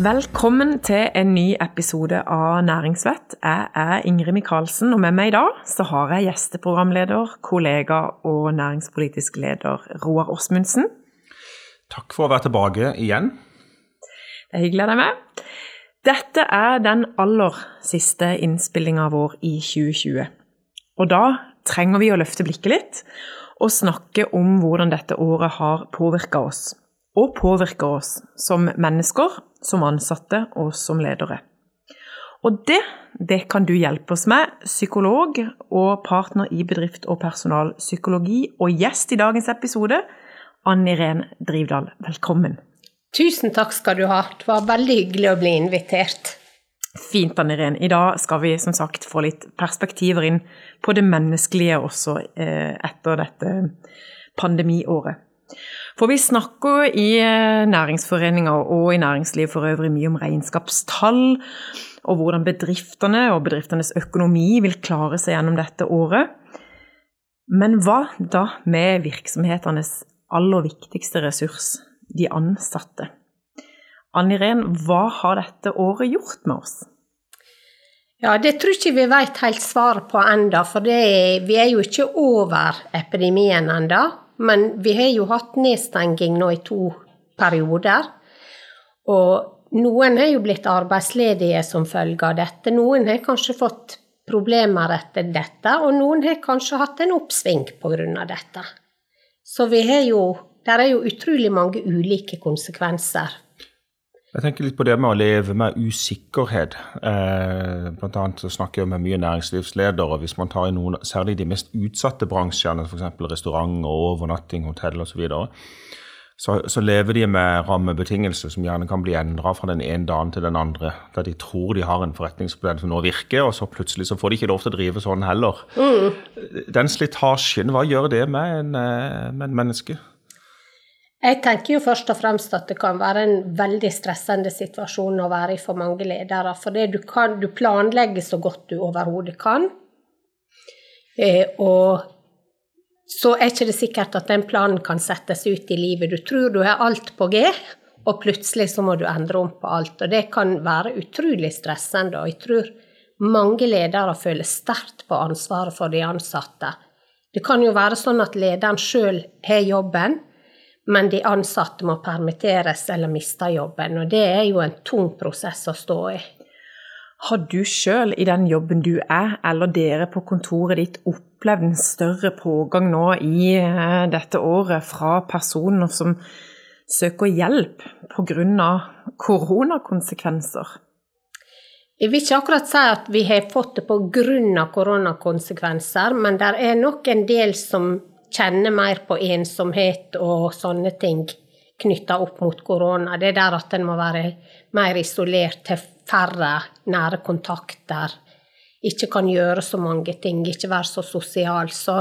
Velkommen til en ny episode av Næringsvett. Jeg er Ingrid Micaelsen, og med meg i dag så har jeg gjesteprogramleder, kollega og næringspolitisk leder Roar Åsmundsen. Takk for å være tilbake igjen. Det er hyggelig av deg med. Dette er den aller siste innspillinga vår i 2020. Og da trenger vi å løfte blikket litt og snakke om hvordan dette året har påvirka oss og påvirker oss som mennesker, som ansatte og som ledere. Og det, det kan du hjelpe oss med, psykolog og partner i bedrift- og personalpsykologi, og gjest i dagens episode, Ann Irén Drivdal. Velkommen. Tusen takk skal du ha. Det var veldig hyggelig å bli invitert. Fint, Ann Irén. I dag skal vi som sagt få litt perspektiver inn på det menneskelige også eh, etter dette pandemiåret. For vi snakker i eh, næringsforeninger og i næringsliv for øvrig mye om regnskapstall, og hvordan bedriftene og bedriftenes økonomi vil klare seg gjennom dette året. Men hva da med virksomhetenes aller viktigste ressurs, de ansatte? Ann Irén, hva har dette året gjort med oss? Ja, Det tror ikke vi vet helt svaret på enda, for det, vi er jo ikke over epidemien enda. Men vi har jo hatt nedstenging nå i to perioder. Og noen har jo blitt arbeidsledige som følge av dette. Noen har kanskje fått problemer etter dette, og noen har kanskje hatt en oppsving pga. dette. Så vi har jo Der er jo utrolig mange ulike konsekvenser. Jeg tenker litt på det med å leve med usikkerhet. Eh, blant annet så snakker jeg med mye næringslivsledere. Hvis man tar i noen, særlig de mest utsatte bransjene, f.eks. restaurant, og overnatting, hotell osv., så, så, så lever de med rammebetingelser som gjerne kan bli endra fra den ene dagen til den andre. Der de tror de har en forretningsmodell som nå virker, og så plutselig så får de ikke lov til å drive sånn heller. Mm. Den slitasjen, hva gjør det med en, eh, med en menneske? Jeg tenker jo først og fremst at det kan være en veldig stressende situasjon å være i for mange ledere. For du, kan, du planlegger så godt du overhodet kan. Eh, og så er ikke det sikkert at den planen kan settes ut i livet. Du tror du har alt på G, og plutselig så må du endre om på alt. Og det kan være utrolig stressende. Og jeg tror mange ledere føler sterkt på ansvaret for de ansatte. Det kan jo være sånn at lederen sjøl har jobben men de ansatte må permitteres eller miste jobben. Og det er jo en tung prosess å stå i. Har du sjøl i den jobben du er, eller dere på kontoret ditt, opplevd en større pågang nå i eh, dette året fra personer som søker hjelp pga. koronakonsekvenser? Jeg vil ikke akkurat si at vi har fått det pga. koronakonsekvenser, men det er nok en del som kjenner mer på ensomhet og sånne ting knytta opp mot korona. Det er der at en må være mer isolert, til færre nære kontakter. Ikke kan gjøre så mange ting, ikke være så sosial. Så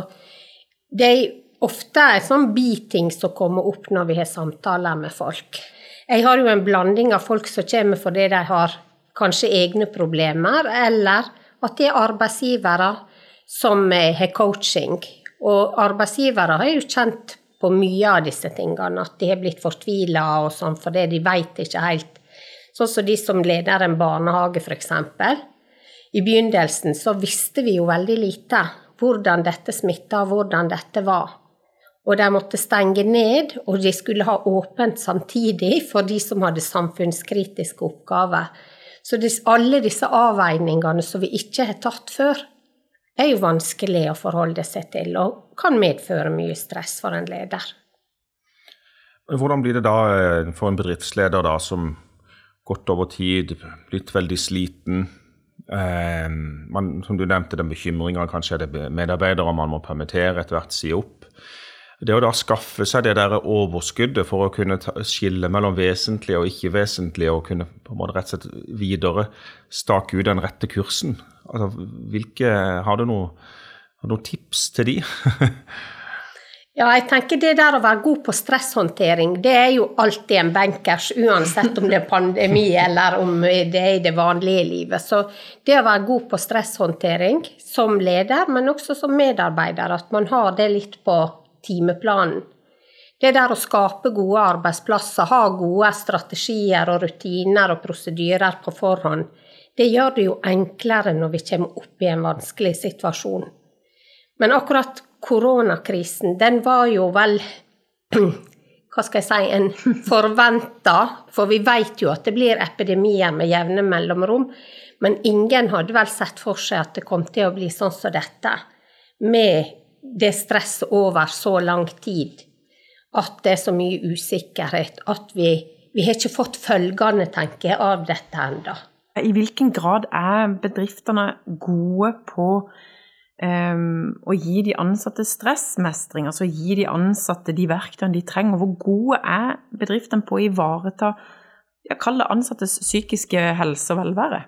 det er ofte en sånn biting som kommer opp når vi har samtaler med folk. Jeg har jo en blanding av folk som kommer fordi de har kanskje egne problemer, eller at de er arbeidsgivere som har coaching og arbeidsgivere har jo kjent på mye av disse tingene, at de har blitt fortvila og sånn fordi de veit ikke helt. Sånn som de som leder en barnehage, f.eks. I begynnelsen så visste vi jo veldig lite hvordan dette smitta, hvordan dette var. Og de måtte stenge ned, og de skulle ha åpent samtidig for de som hadde samfunnskritiske oppgaver. Så alle disse avveiningene som vi ikke har tatt før, er jo vanskelig å forholde seg til, og kan medføre mye stress for en leder. Hvordan blir det da eh, for en bedriftsleder da, som gått over tid, blitt veldig sliten? Eh, man, som du nevnte, den bekymringa kanskje er det medarbeidere man må permittere, etter hvert si opp. Det å da skaffe seg det der overskuddet for å kunne ta, skille mellom vesentlig og ikke vesentlig, og kunne på en måte rett og slett videre stake ut den rette kursen, Altså, hvilke, har du noen tips til de? ja, jeg tenker det der å være god på stresshåndtering, det er jo alltid en bankers, uansett om det er pandemi eller om det er i det vanlige livet. Så det å være god på stresshåndtering som leder, men også som medarbeider, at man har det litt på timeplanen. Det der å skape gode arbeidsplasser, ha gode strategier og rutiner og prosedyrer på forhånd, det gjør det jo enklere når vi kommer opp i en vanskelig situasjon. Men akkurat koronakrisen, den var jo vel hva skal jeg si, en forventa, for vi vet jo at det blir epidemier med jevne mellomrom. Men ingen hadde vel sett for seg at det kom til å bli sånn som dette, med det stresset over så lang tid. At det er så mye usikkerhet. At vi, vi har ikke fått følgene, tenker jeg, av dette ennå. I hvilken grad er bedriftene gode på um, å gi de ansatte stressmestring, altså gi de ansatte de verktøyene de trenger. Hvor gode er bedriftene på å ivareta jeg det ansattes psykiske helse og velvære?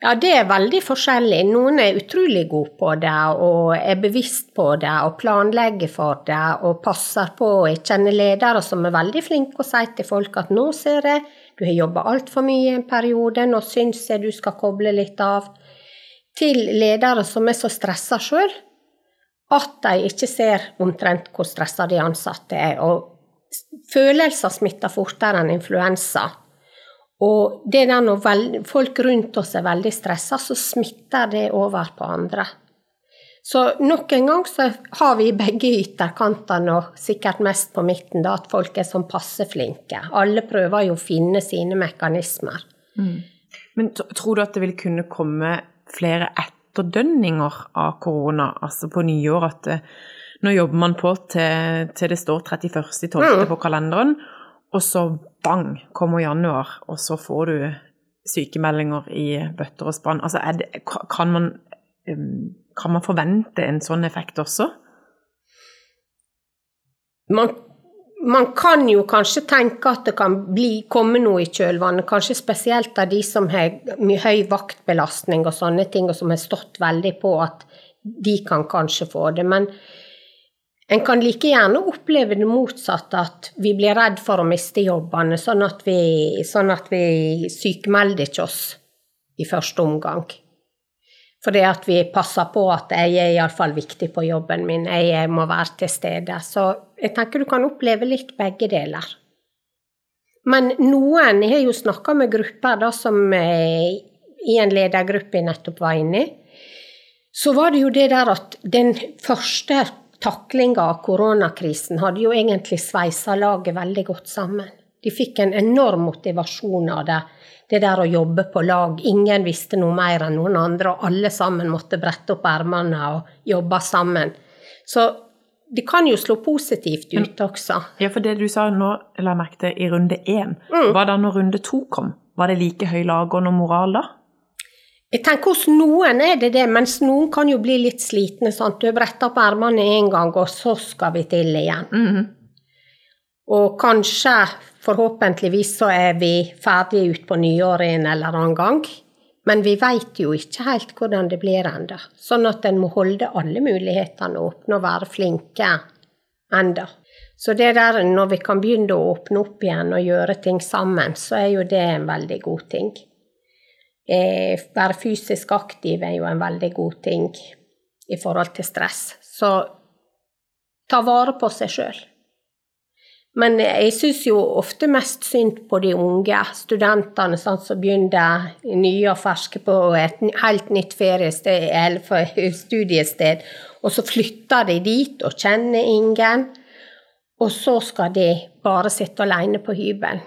Ja, det er veldig forskjellig. Noen er utrolig gode på det og er bevisst på det og planlegger for det og passer på. Jeg kjenner ledere som er veldig flinke og sier til folk at nå ser jeg du har jobba altfor mye i en periode, nå syns jeg du skal koble litt av til ledere som er så stressa sjøl at de ikke ser omtrent hvor stressa de ansatte er. Og følelser smitter fortere enn influensa. Og det der når folk rundt oss er veldig stressa, så smitter det over på andre. Så nok en gang så har vi begge ytterkantene, og sikkert mest på midten, da, at folk er sånn passe flinke. Alle prøver jo å finne sine mekanismer. Mm. Men tror du at det vil kunne komme flere etterdønninger av korona, altså på nyår. At det, eh, nå jobber man på til, til det står 31.12. Mm. på kalenderen, og så bang, kommer januar, og så får du sykemeldinger i bøtter og spann. Altså, det, kan, man, kan man forvente en sånn effekt også? Man man kan jo kanskje tenke at det kan bli, komme noe i kjølvannet, kanskje spesielt av de som har mye høy vaktbelastning og sånne ting, og som har stått veldig på at de kan kanskje få det. Men en kan like gjerne oppleve det motsatte, at vi blir redd for å miste jobbene, sånn at vi, sånn at vi sykemelder ikke oss i første omgang. Fordi at vi passer på at jeg er iallfall viktig på jobben min, jeg må være til stede. Så jeg tenker du kan oppleve litt begge deler. Men noen Jeg har jo snakka med grupper da som eh, i en ledergruppe jeg nettopp var inne i. Så var det jo det der at den første taklinga av koronakrisen hadde jo egentlig sveisa laget veldig godt sammen. De fikk en enorm motivasjon av det det der å jobbe på lag. Ingen visste noe mer enn noen andre, og alle sammen måtte brette opp ermene og jobbe sammen. Så det kan jo slå positivt ut også. Ja, for det du sa nå, la jeg merke til, i runde én, mm. var da når runde to kom? Var det like høy lag og moral da? Jeg tenker Hos noen er det det, mens noen kan jo bli litt slitne. sant? Du bretta opp ermene én gang, og så skal vi til igjen. Mm -hmm. Og kanskje, forhåpentligvis, så er vi ferdige utpå nyåret en eller annen gang. Men vi veit jo ikke helt hvordan det blir enda. Sånn at en må holde alle mulighetene åpne og være flinke enda. Så det der, når vi kan begynne å åpne opp igjen og gjøre ting sammen, så er jo det en veldig god ting. Eh, være fysisk aktiv er jo en veldig god ting i forhold til stress. Så ta vare på seg sjøl. Men jeg syns jo ofte mest synd på de unge studentene sånn, som begynner nye og ferske på et helt nytt feriested eller studiested, og så flytter de dit og kjenner ingen, og så skal de bare sitte alene på hybelen.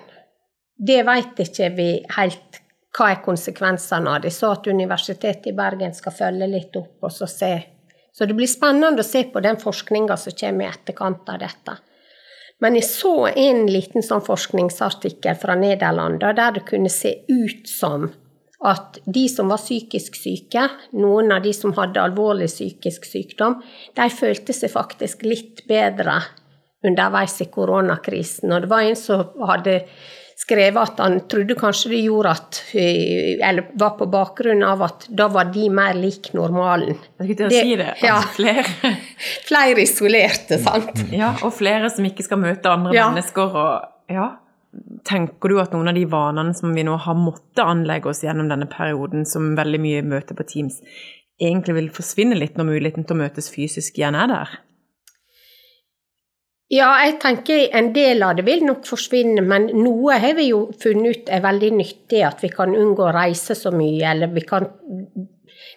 Det veit ikke vi helt hva er konsekvensene av. det. så at Universitetet i Bergen skal følge litt opp og så se. Så det blir spennende å se på den forskninga som kommer i etterkant av dette. Men jeg så en liten sånn forskningsartikkel fra Nederland der det kunne se ut som at de som var psykisk syke, noen av de som hadde alvorlig psykisk sykdom, de følte seg faktisk litt bedre underveis i koronakrisen. Og det var en som hadde skrevet at han trodde kanskje det gjorde at eh, Eller var på bakgrunn av at da var de mer lik normalen. Jeg skulle til å si det. Ja, flere. flere isolerte, sant. Ja, og flere som ikke skal møte andre ja. mennesker. og ja. Tenker du at noen av de vanene som vi nå har måttet anlegge oss gjennom denne perioden, som veldig mye møter på Teams, egentlig vil forsvinne litt når muligheten til å møtes fysisk igjen er der? Ja, jeg tenker en del av det vil nok forsvinne, men noe har vi jo funnet ut er veldig nyttig. At vi kan unngå å reise så mye, eller vi kan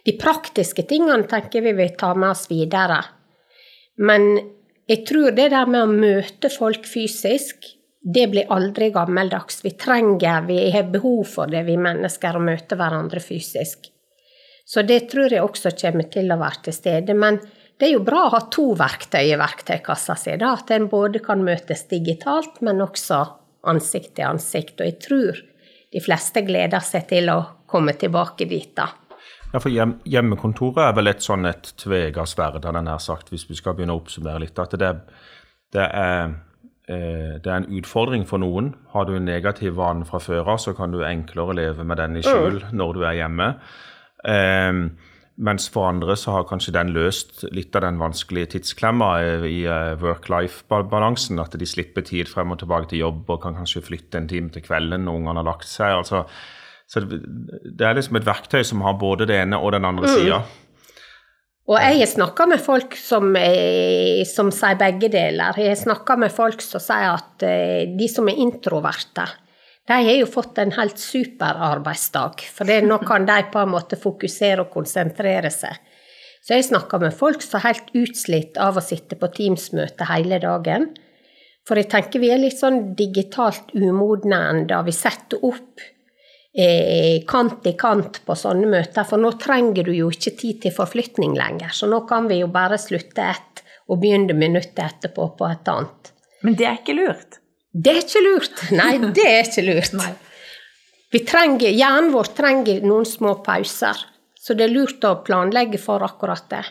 De praktiske tingene tenker vi vil ta med oss videre. Men jeg tror det der med å møte folk fysisk, det blir aldri gammeldags. Vi trenger, vi har behov for det, vi mennesker, å møte hverandre fysisk. Så det tror jeg også kommer til å være til stede. Men det er jo bra å ha to verktøy i verktøykassa si, da. At en både kan møtes digitalt, men også ansikt til ansikt. Og jeg tror de fleste gleder seg til å komme tilbake dit, da. Ja, for hjem, Hjemmekontoret er vel et sånn et tvega sverd, har den her sagt, hvis vi skal begynne å oppsummere litt. At det, det, er, eh, det er en utfordring for noen. Har du en negativ vane fra før av, så kan du enklere leve med den i skjul mm. når du er hjemme. Eh, mens for andre så har kanskje den løst litt av den vanskelige tidsklemma i eh, work-life-balansen. At de slipper tid frem og tilbake til jobb og kan kanskje flytte en time til kvelden når ungene har lagt seg. altså så det er liksom et verktøy som har både det ene og den andre mm. sida. Og jeg har snakka med folk som, som, sier begge deler. Jeg har snakka med folk som sier at eh, de som er introverte, de har jo fått en helt super arbeidsdag. For det, nå kan de på en måte fokusere og konsentrere seg. Så jeg snakker med folk som er helt utslitt av å sitte på Teams-møte hele dagen. For jeg tenker vi er litt sånn digitalt umodne ennå. Vi setter opp eh, kant i kant på sånne møter, for nå trenger du jo ikke tid til forflytning lenger. Så nå kan vi jo bare slutte ett og begynne minuttet etterpå på et annet. Men det er ikke lurt? Det er ikke lurt. Nei, det er ikke lurt. Vi trenger, Hjernen vår trenger noen små pauser, så det er lurt å planlegge for akkurat det.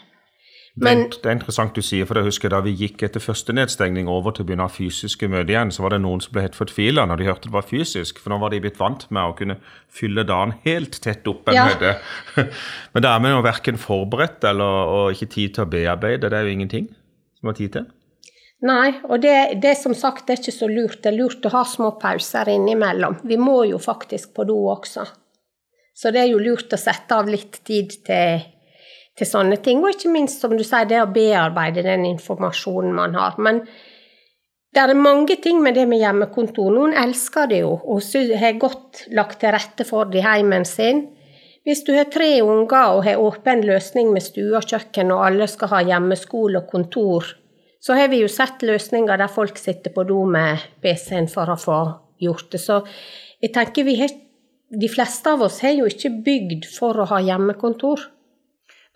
Men, det, det, er interessant du sier, for jeg husker da vi gikk etter første nedstengning over til å begynne å ha fysiske møter igjen, så var det noen som ble helt fortvila når de hørte det var fysisk, for nå var de blitt vant med å kunne fylle dagen helt tett opp en ja. møte. Men da er vi jo verken forberedt eller og ikke tid til å bearbeide. Det er jo ingenting som har tid til. Nei, og det, det som sagt er ikke så lurt. Det er lurt å ha små pauser innimellom. Vi må jo faktisk på do også. Så det er jo lurt å sette av litt tid til til sånne ting. Og ikke minst, som du sier, det å bearbeide den informasjonen man har. Men det er mange ting med det med hjemmekontor. Noen elsker det jo og har godt lagt til rette for det i heimen sin. Hvis du har tre unger og har åpen løsning med stue og kjøkken, og alle skal ha hjemmeskole og kontor, så har vi jo sett løsninger der folk sitter på do med PC-en for å få gjort det. Så jeg tenker vi har, de fleste av oss har jo ikke bygd for å ha hjemmekontor.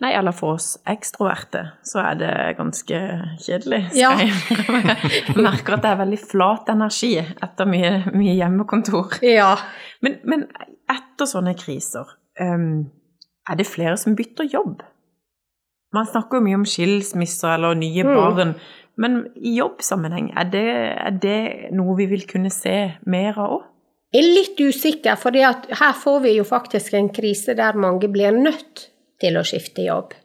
Nei, eller for oss ekstroverte så er det ganske kjedelig. Ja. Jeg merker at det er veldig flat energi etter mye, mye hjemmekontor. Ja. Men, men, etter sånne kriser, um, er det flere som bytter jobb? Man snakker jo mye om skilsmisser eller nye mm. Men i jobbsammenheng, er det, er det noe vi vil kunne se mer av òg? Jeg er litt usikker, for her får vi jo faktisk en krise der mange blir nødt til å skifte jobb.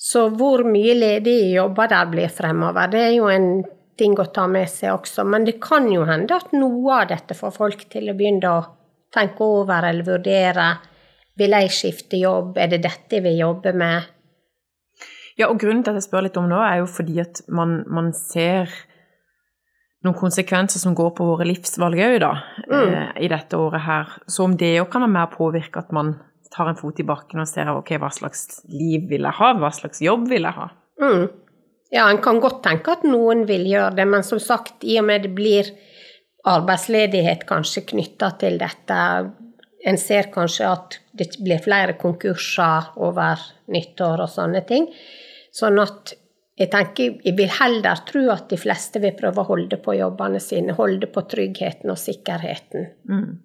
Så hvor mye ledige jobber der blir fremover, det er jo en ting å ta med seg også. Men det kan jo hende at noe av dette får folk til å begynne å tenke over eller vurdere. Vil jeg skifte jobb? Er det dette jeg vil jobbe med? Ja, og grunnen til at jeg spør litt om nå, er jo fordi at man, man ser noen konsekvenser som går på våre livsvalg òg, da, mm. eh, i dette året her. Så om det òg kan være med å påvirke at man tar en fot i bakken og ser ok, hva slags liv vil jeg ha, hva slags jobb vil jeg ha. Mm. Ja, en kan godt tenke at noen vil gjøre det, men som sagt, i og med det blir arbeidsledighet kanskje knytta til dette, en ser kanskje at det blir flere konkurser over nyttår og sånne ting. Sånn at jeg tenker, jeg vil heller tro at de fleste vil prøve å holde på jobbene sine, holde på tryggheten og sikkerheten. Mm.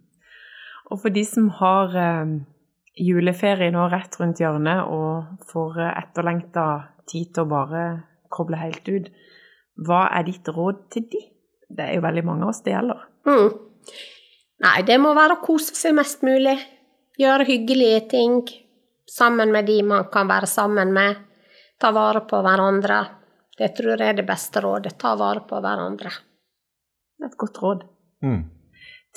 Og for de som har eh, juleferie nå rett rundt hjørnet og får etterlengta tid til å bare koble helt ut. Hva er ditt råd til de? Det er jo veldig mange av oss det gjelder. Mm. Nei, det må være å kose seg mest mulig. Gjøre hyggelige ting sammen med de man kan være sammen med. Ta vare på hverandre. Det tror jeg er det beste rådet. Ta vare på hverandre. Det er et godt råd. Mm.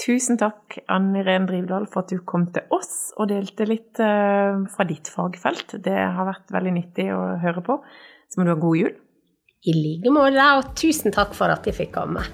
Tusen takk, Ann Irén Drivdal, for at du kom til oss og delte litt uh, fra ditt fagfelt. Det har vært veldig nyttig å høre på. Så må du ha god jul. I like måte, og tusen takk for at jeg fikk komme.